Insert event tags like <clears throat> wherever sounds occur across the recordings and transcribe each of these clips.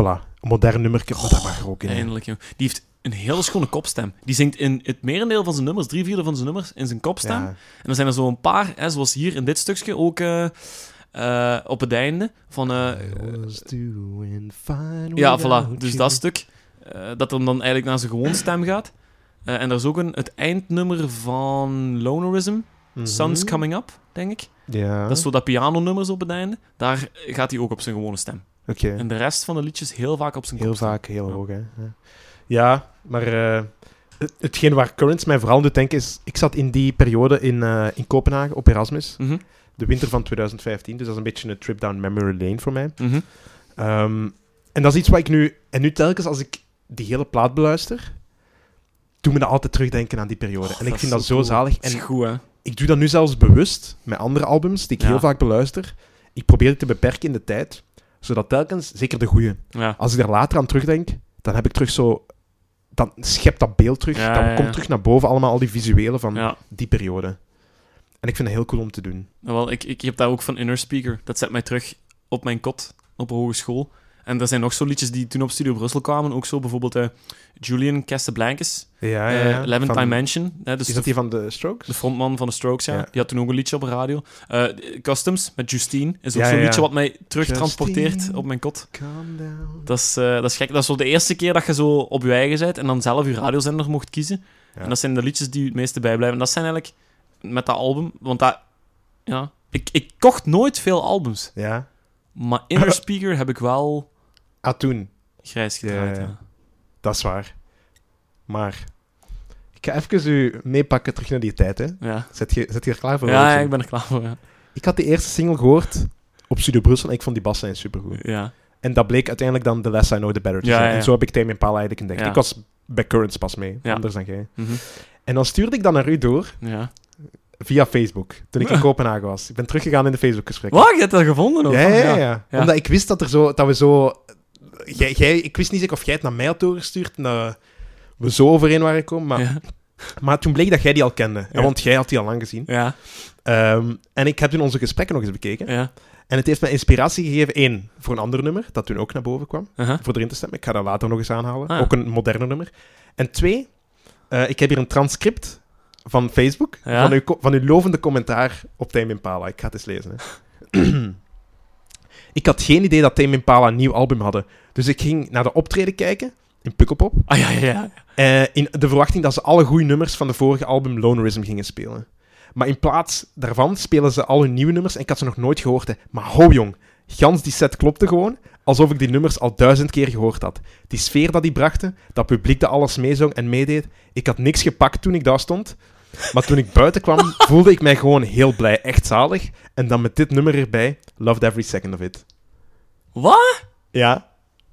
Voilà, een modern nummerke, maar dat mag er ook in. Eindelijk, joh. Die heeft een hele schone kopstem. Die zingt in het merendeel van zijn nummers, drie vierde van zijn nummers, in zijn kopstem. Ja. En dan zijn er zo een paar, hè, zoals hier in dit stukje, ook eh, eh, op het einde. Van, I was doing fine ja, voilà. Dus dat stuk, dat hem dan eigenlijk naar zijn gewone stem gaat. En er is ook een, het eindnummer van Lonerism, Mhm. Sun's Coming Up, denk ik. Ja, Dat is zo dat pianonummer zo op het einde. Daar gaat hij ook op zijn gewone stem. Oké. En de rest van de liedjes heel vaak op zijn Heel kopstem. vaak, heel Ja. hoog, hè. Ja, ja maar eh, het- hetgeen waar Currents mij vooral aan doet denken is... Ik zat in die periode in, eh, in Kopenhagen op Erasmus, Mhm, de winter van 2015. Dus dat is een beetje een trip down memory lane voor mij. mhm. Ehm, en dat is iets wat ik nu... En nu telkens als ik die hele plaat beluister, doe me dat altijd terugdenken aan die periode. Oh, en ik vind dat zo cool. zalig. Dat is En goed, hè? ik doe dat nu zelfs bewust met andere albums die ik Ja. heel vaak beluister. Ik probeer het te beperken in de tijd, zodat telkens, zeker de goede, Ja. als ik daar later aan terugdenk, dan heb ik terug zo... Dan schept dat beeld terug. Ja, dan komt terug naar boven allemaal al die visuelen van die periode. En ik vind het heel cool om te doen. Nou, Wel, ik, ik heb dat ook van Inner Speaker. Dat zet mij terug op mijn kot op hogeschool. En er zijn nog zo liedjes die toen op Studio Brussel kwamen. Ook zo bijvoorbeeld eh, Julian Casablancas, Ja, eh, Eleventh Van- Dimension. Hè, dus Is dat die van de Strokes? de frontman van de Strokes, ja. Ja. Die had toen ook een liedje op de radio. Eh, Customs met Justine is ook Ja, zo'n ja, ja. liedje wat mij terugtransporteert op mijn kot. Calm down. Dat is, eh, dat is gek. Dat is zo de eerste keer dat je zo op je eigen bent en dan zelf je radiozender mocht kiezen. Ja. En dat zijn de liedjes die het meeste bijblijven. Dat zijn eigenlijk met dat album, want dat, ja, ik, ik kocht nooit veel albums, Ja. maar Inner Speaker heb ik wel Ah, toen. grijs gedraaid. ja. Dat is waar. Maar... Ik ga even u meepakken terug naar die tijd, hè. ja. Zet je, zet je er klaar voor? ja, ik ben er klaar voor. Ja. Ik had de eerste single gehoord op Studio Brussel en ik vond die baslijn supergoed. Ja. En dat bleek uiteindelijk dan The Less I Know The Better te zijn. En zo heb ik Tame Impala eigenlijk ontdekt. Ik was bij Currents pas mee, Ja. anders dan jij. Mhm. En dan stuurde ik dat naar u door ja. via Facebook, toen ik in. <laughs> Kopenhagen was. Ik ben teruggegaan in de Facebook-gesprek. Wat? Je hebt dat gevonden? Ja, ja, ja, Ja. Omdat ik wist dat, er zo, dat we zo... Jij, jij, ik wist niet zeker of jij het naar mij had doorgestuurd, en dat we zo overeen waren gekomen. Maar, Ja. maar toen bleek dat jij die al kende. Ja. Want jij had die al lang gezien. Ja. Ehm, en ik heb toen onze gesprekken nog eens bekeken. Ja. En het heeft me inspiratie gegeven, één, voor een ander nummer, dat toen ook naar boven kwam. Voor erin te stemmen. Ik ga dat later nog eens aanhalen. Ah. Ook een moderne nummer. En twee, eh, ik heb hier een transcript van Facebook Ja? van, uw, van uw lovende commentaar op Tame Impala. Ik ga het eens lezen. Hè. <clears throat> ik had geen idee dat Tame Impala een nieuw album hadden. Dus ik ging naar de optreden kijken in Pukkelpop. Ah, ja, ja, ja. eh, in de verwachting dat ze alle goede nummers van de vorige album Lonerism gingen spelen. Maar in plaats daarvan spelen ze al hun nieuwe nummers en ik had ze nog nooit gehoord. Hè. Maar ho jong, gans die set klopte gewoon, alsof ik die nummers al duizend keer gehoord had. Die sfeer dat die brachten, dat publiek dat alles meezong en meedeed. Ik had niks gepakt toen ik daar stond. Maar toen ik buiten kwam, <laughs> voelde ik mij gewoon heel blij, echt zalig. En dan met dit nummer erbij, loved every second of it. Wat? Ja,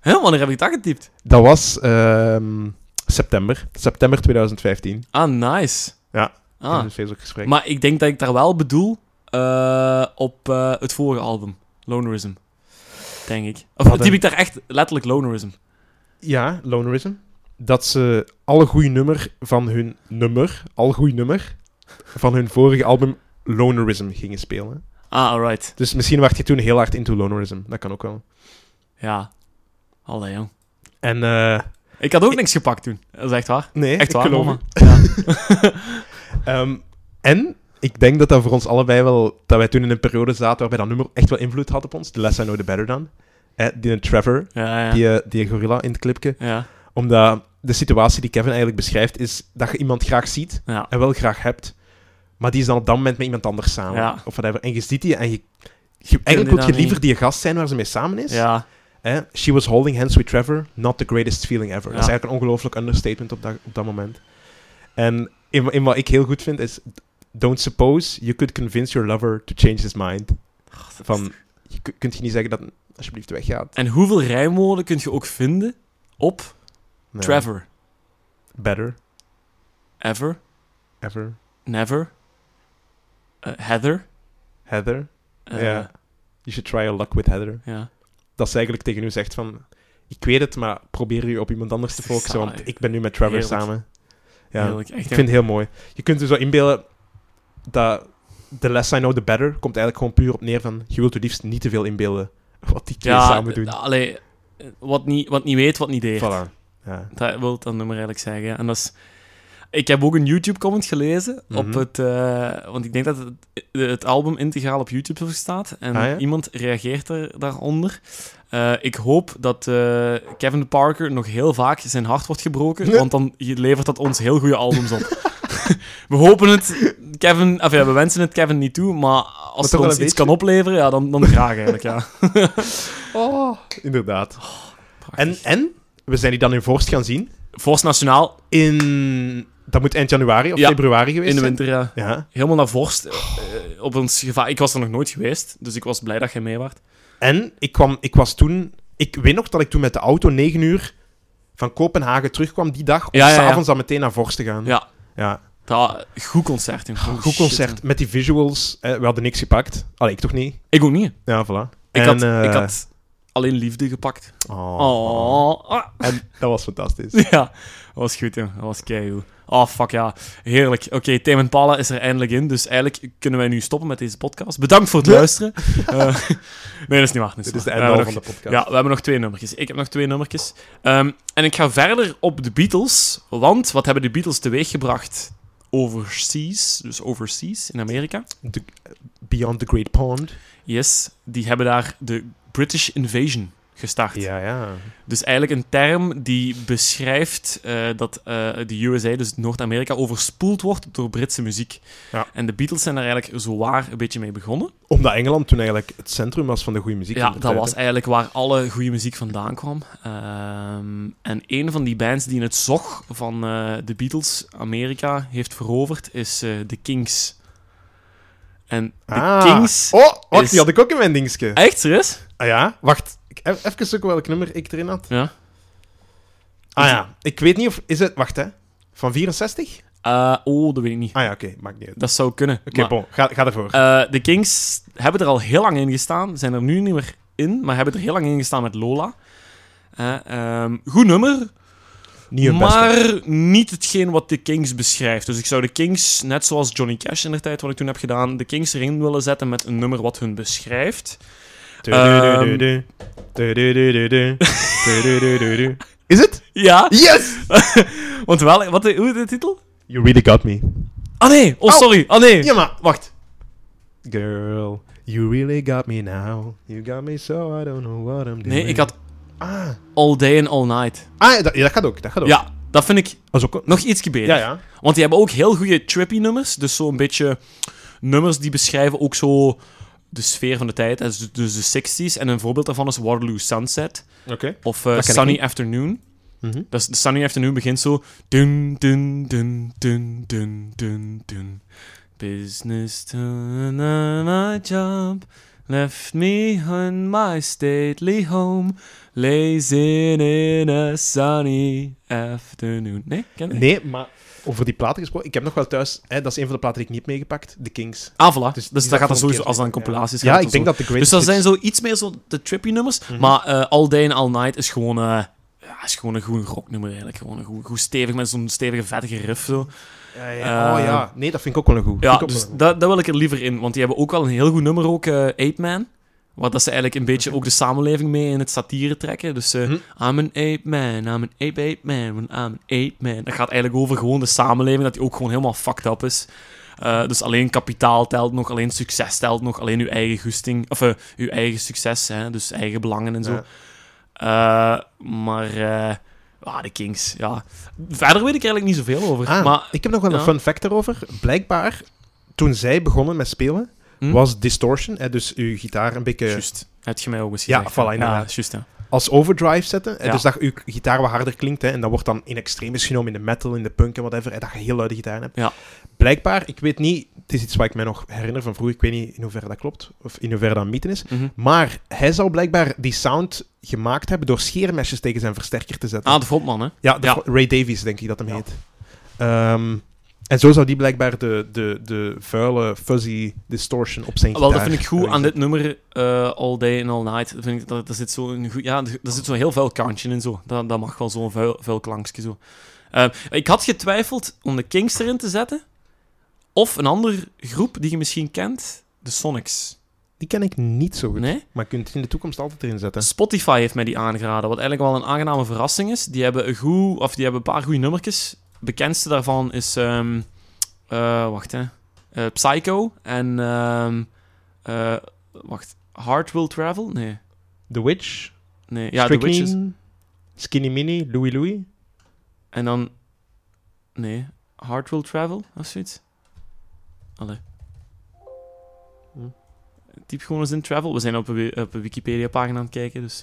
Hè, wanneer heb ik dat getypt? dat was ehm, september, september 2015. Ah, nice. Ja, in Ah. een Facebook-gesprek. Maar ik denk dat ik daar wel bedoel eh, op eh, het vorige album, Lonerism. Denk ik. Of Wat typ een- ik daar echt letterlijk Lonerism? Ja, Lonerism. Dat ze alle goede nummer van hun nummer, al goed nummer, van hun vorige album Lonerism gingen spelen. Ah, alright. Dus misschien werd je toen heel hard into Lonerism. Dat kan ook wel. Ja. Allee, jong. En eh, Ik had ook niks gepakt toen. Dat is echt waar. nee, Echt waar, mama. Ja. <laughs> Ehm, en ik denk dat dat voor ons allebei wel... Dat wij toen in een periode zaten waarbij dat nummer echt wel invloed had op ons. The Less I Know The Better Dan. Eh, die Trevor, Ja, ja. die, eh, die gorilla in het clipje. ja. Omdat de situatie die Kevin eigenlijk beschrijft, is dat je iemand graag ziet ja. en wel graag hebt, maar die is dan op dat moment met iemand anders samen. Ja. Of whatever. En je ziet die en je... je eigenlijk wil je liever niet. die gast zijn waar ze mee samen is. Ja. She was holding hands with Trevor, not the greatest feeling ever. Dat is eigenlijk een ongelooflijk understatement op dat, op dat moment. En in, in wat ik heel goed vind is... Don't suppose you could convince your lover to change his mind. Van, je ku- kunt je niet zeggen dat alsjeblieft weggaat. En hoeveel rijmwoorden kun je ook vinden op Nee. Trevor? Better, Ever? ever, Never? eh, Heather? Heather. eh, Ja. You should try your luck with Heather. ja. dat ze eigenlijk tegen u zegt van... Ik weet het, maar probeer u op iemand anders te focussen, want ik ben nu met Trevor Heerlijk. samen. Ja, Heerlijk. Echt, ik vind het heel mooi. Je kunt je zo inbeelden dat the less I know, the better komt eigenlijk gewoon puur op neer van... Je wilt je liefst niet te veel inbeelden wat die twee ja, samen doen. allee, wat niet, wat niet weet, wat niet deed. Voilà. Ja. Dat wil dat nummer eigenlijk zeggen. ja. En dat is... Ik heb ook een YouTube-comment gelezen op Mhm. het... eh, want ik denk dat het, het album integraal op YouTube staat. En Ah, ja? iemand reageert er daaronder. Eh, ik hoop dat eh, Kevin Parker nog heel vaak zijn hart wordt gebroken, Nee. want dan levert dat ons heel goede albums op. <laughs> we hopen het, Kevin... Of ja, we wensen het Kevin niet toe, maar als het ons iets beetje. kan opleveren, ja, dan, dan graag eigenlijk, ja. <laughs> Oh, inderdaad. En, Prachtig. en, we zijn die dan in Vorst gaan zien. Force Nationaal In... Dat moet eind januari of Ja, februari geweest in de zijn. winter, ja. Ja. helemaal naar Vorst. eh, eh, op ons gevaar. Ik was er nog nooit geweest, dus ik was blij dat jij mee was. En ik, kwam, ik was toen... Ik weet nog dat ik toen met de auto 9 uur van Kopenhagen terugkwam die dag. Om Ja, s'avonds dan meteen naar Vorst te gaan. Ja, Ja. dat, goed concert. jongen. Holy Goed concert. met die visuals. Eh, we hadden niks gepakt. Allee, ik toch niet? Ik ook niet. Ja, voilà. Ik, En, had, eh, ik had alleen liefde gepakt. Oh. Oh. Ah. En dat was fantastisch. <laughs> Ja, dat was goed, joh. Dat was keigoed. Oh, fuck ja. Heerlijk. Oké, Tame Impala is er eindelijk in, dus eigenlijk kunnen wij nu stoppen met deze podcast. Bedankt voor het luisteren. <laughs> Eh, nee, dat is niet waar. Dit is de einde van nog- de podcast. Ja, we hebben nog twee nummertjes. Ik heb nog twee nummertjes. Ehm, en ik ga verder op de Beatles, want wat hebben de Beatles teweeggebracht overseas, dus overseas in Amerika? The- Beyond the Great Pond. Yes, die hebben daar de British Invasion gestart. Ja, ja. Dus eigenlijk een term die beschrijft eh, dat eh, de USA, dus Noord-Amerika, overspoeld wordt door Britse muziek. Ja. En de Beatles zijn daar eigenlijk zowaar een beetje mee begonnen. Omdat Engeland toen eigenlijk het centrum was van de goede muziek. Ja, de dat tijd, was eigenlijk waar alle goede muziek vandaan kwam. Ehm, en een van die bands die in het zog van eh, de Beatles Amerika heeft veroverd, is The Kings. En de Ah. Kings... Oh, wacht, is- die had ik ook in mijn dingetje. Echt, serieus? Ah ja, wacht. Ik, e- even zoeken welk nummer ik erin had. Ja. Ah ja, ik weet niet of... Is het... Wacht, hè. Van 64? Eh, oh, dat weet ik niet. Ah ja, oké. maakt niet uit. Dat zou kunnen. Oké, maar- bon. Ga, ga ervoor. Eh, de Kings hebben er al heel lang in gestaan. Zijn er nu niet meer in, maar hebben er heel lang in gestaan met Lola. Eh, ehm, goed nummer, niet maar niet hetgeen wat de Kings beschrijft. Dus ik zou de Kings, net zoals Johnny Cash in de tijd wat ik toen heb gedaan, de Kings erin willen zetten met een nummer wat hun beschrijft. Du-du-du-du-du. Is het? Ja, Yes! <laughs> want wel, wat, hoe is de titel? You really got me. Ah nee, oh Oh. sorry, ah nee. Ja, maar... Wacht. Girl, you really got me now. You got me so I don't know what I'm doing. Nee, ik had Ah, All Day and All Night. ah dat, ja, dat gaat ook. Dat gaat ook. Ja, dat vind ik Dat is ook... nog iets beter. Ja, ja. Want die hebben ook heel goede trippy nummers. Dus zo'n beetje nummers die beschrijven ook zo de sfeer van de tijd. Dus, dus de 60s. En een voorbeeld daarvan is Waterloo Sunset. Oké. Of eh, Sunny. Afternoon. Dat is, de Sunny Afternoon begint zo. Dun, dun, dun, dun, dun, dun, dun. Business to my job. Left me on my stately home. Lazing in a sunny afternoon. Nee, ken? Nee, maar over die platen gesproken. Ik heb nog wel thuis... Hè, dat is een van de platen die ik niet meegepakt. The Kings. Ah, voilà. Dus Dus, dat gaat een sowieso, als dat een zo, compilatie is, Ja, gaat ik denk zo. dat de Great Dus dat Hits- zijn zo iets meer zo de trippy nummers. Maar All Day and All Night is gewoon, ja, is gewoon een goed rocknummer eigenlijk. Gewoon een goed, goed stevig, met zo'n stevige, vettige riff zo. Ja, ja. oh Eh, ja, nee, dat vind ik ook wel een goed. Ja, dus dat, dat wil ik er liever in. Want die hebben ook wel een heel goed nummer, ook eh Ape Man. Waar dat ze eigenlijk een beetje ook de samenleving mee in het satire trekken. Dus eh, Mhm. I'm an ape man, I'm an ape ape man, I'm an ape man. Dat gaat eigenlijk over gewoon de samenleving, dat die ook gewoon helemaal fucked up is. Eh, dus alleen kapitaal telt nog, alleen succes telt nog, alleen uw eigen goesting, of uw eigen succes, hè, dus eigen belangen en zo. Ja. Eh, maar, eh, ah, de Kings, ja. Verder weet ik eigenlijk niet zoveel over. Ah, maar, ik heb nog wel een fun fact erover. Blijkbaar, toen zij begonnen met spelen, Hm? was distortion, hè, dus uw gitaar een beetje Juist. Heb je mij ook eens Ja, voilà, inderdaad. Ja, juist, ja. Als overdrive zetten. Ja. Dus dat uw gitaar wat harder klinkt. Hè, en dat wordt dan in extremis genomen in de metal, in de punk en whatever. Hè, dat je heel luide gitaar hebt. Ja. Blijkbaar, ik weet niet, het is iets wat ik mij nog herinner van vroeger. Ik weet niet in hoeverre dat klopt, of in hoeverre dat een mythe is. Mhm. Maar hij zou blijkbaar die sound gemaakt hebben door scheermesjes tegen zijn versterker te zetten. Ah, de frontman, hè? Ja, de Ja. Ray Davies, denk ik dat hem heet. Ehm, en zo zou die blijkbaar de, de, de vuile, fuzzy distortion op zijn Wel, dat vind ik goed aan dit nummer, eh, All Day and All Night. Dat Vind ik, dat, dat zit zo een goed, ja, er zit zo'n heel vuil kantje in zo. Dat, dat mag wel zo'n vuil, vuil klankje zo. Eh, ik had getwijfeld om de Kings erin te zetten. Of een andere groep die je misschien kent, de Sonics. Die ken ik niet zo goed. Nee? Maar je kunt het in de toekomst altijd erin zetten. Spotify heeft mij die aangeraden, wat eigenlijk wel een aangename verrassing is. Die hebben een, goed, of die hebben een paar goede nummertjes. Bekendste daarvan is... ehm, eh, wacht, hè. Eh, Psycho en... ehm, eh, wacht. Heart Will Travel? Nee. The Witch, Nee, ja, The Witches. Skinny Mini, Louie Louie. En dan... Nee. Heart Will Travel, of zoiets. Allee. Hm. Typ gewoon eens in Travel. We zijn op een, op een Wikipedia-pagina aan het kijken, dus...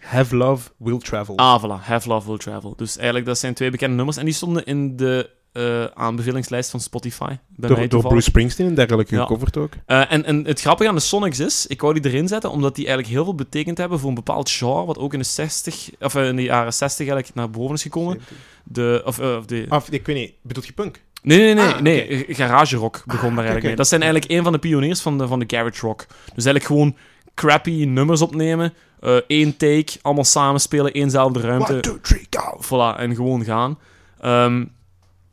Have Love, Will Travel. Ah, voilà. Have Love Will Travel. Dus eigenlijk, dat zijn twee bekende nummers. En die stonden in de eh, aanbevelingslijst van Spotify. Bij mij door, door. Bruce Springsteen en dergelijke Ja. gecoverd ook. Eh, en, en het grappige aan de Sonics is, ik wou die erin zetten, omdat die eigenlijk heel veel betekend hebben voor een bepaald genre, wat ook in de, 60, of eh, in de jaren 60 eigenlijk naar boven is gekomen. De, of, of de, Of, ik weet niet, bedoelt je punk? Nee, nee, nee. Ah, nee. Garage rock begon Ah, daar eigenlijk mee. Dat zijn eigenlijk een van de pioniers van de, van de garage rock. Dus eigenlijk gewoon crappy nummers opnemen, eh één take, allemaal samenspelen, éénzelfde ruimte. One, two, three, go! Voilà, en gewoon gaan. Ehm,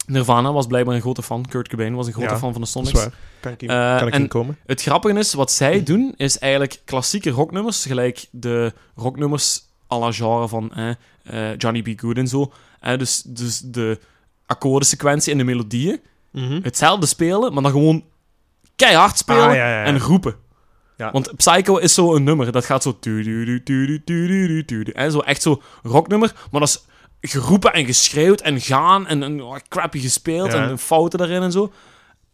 Nirvana was blijkbaar een grote fan. Kurt Cobain was een grote Ja, fan van de Sonics. waar. Kan ik, in, Eh, kan ik en- inkomen? Het grappige is, wat zij doen, is eigenlijk klassieke rocknummers, gelijk de rocknummers à la genre van eh, eh, Johnny B. Good en zo. Eh, dus, dus de akkoordensequentie en de melodieën, Mhm. hetzelfde spelen, maar dan gewoon keihard spelen Ah, ja, ja, ja. en roepen. Ja. Want Psycho is zo een nummer, dat gaat zo... En zo echt zo rocknummer, maar dat is geroepen en geschreeuwd en gaan en, en oh, crappy gespeeld Ja. en fouten daarin en zo.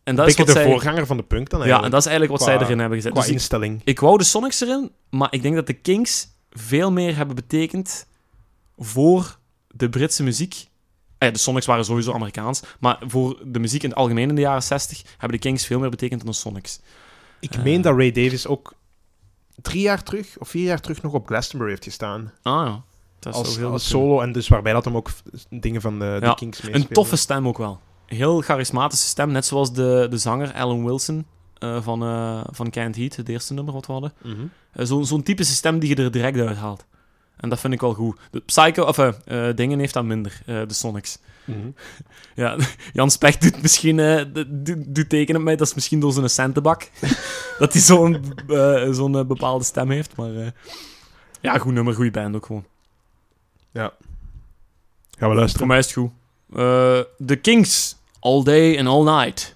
En dat Een is wat de zij... voorganger van de punk dan Ja, eigenlijk. en dat is eigenlijk wat Qua- zij erin hebben gezet. Qua Dus ik, instelling. ik wou de Sonics erin, maar ik denk dat de Kings veel meer hebben betekend voor de Britse muziek. Eh, de Sonics waren sowieso Amerikaans, maar voor de muziek in het algemeen in de jaren 60 hebben de Kings veel meer betekend dan de Sonics. Ik meen dat Ray Davis ook drie jaar terug, of vier jaar terug, nog op Glastonbury heeft gestaan. Ah ja, dat is Als, heel als solo, en dus waarbij dat hem ook dingen van de, de Ja, Kings Een meespeelde. toffe stem ook wel. Heel charismatische stem, net zoals de, de zanger Alan Wilson eh, van, eh van Can't Heat, het eerste nummer wat we hadden. Zo'n zo'n typische stem die je er direct uit haalt. En dat vind ik wel goed. De Psycho, of eh, eh, Dingen heeft dat minder, eh, de Sonics. Mhm. <laughs> Ja, <laughs> Jan Specht doet misschien, eh, doet, doet tekenen met mij, dat is misschien door zijn centenbak. <laughs> dat hij zo'n zo'n bepaalde stem heeft, maar... ja, goed nummer, goede band ook gewoon. Gaan we Voor luisteren. mij is het goed. The Kings, All Day and All Night.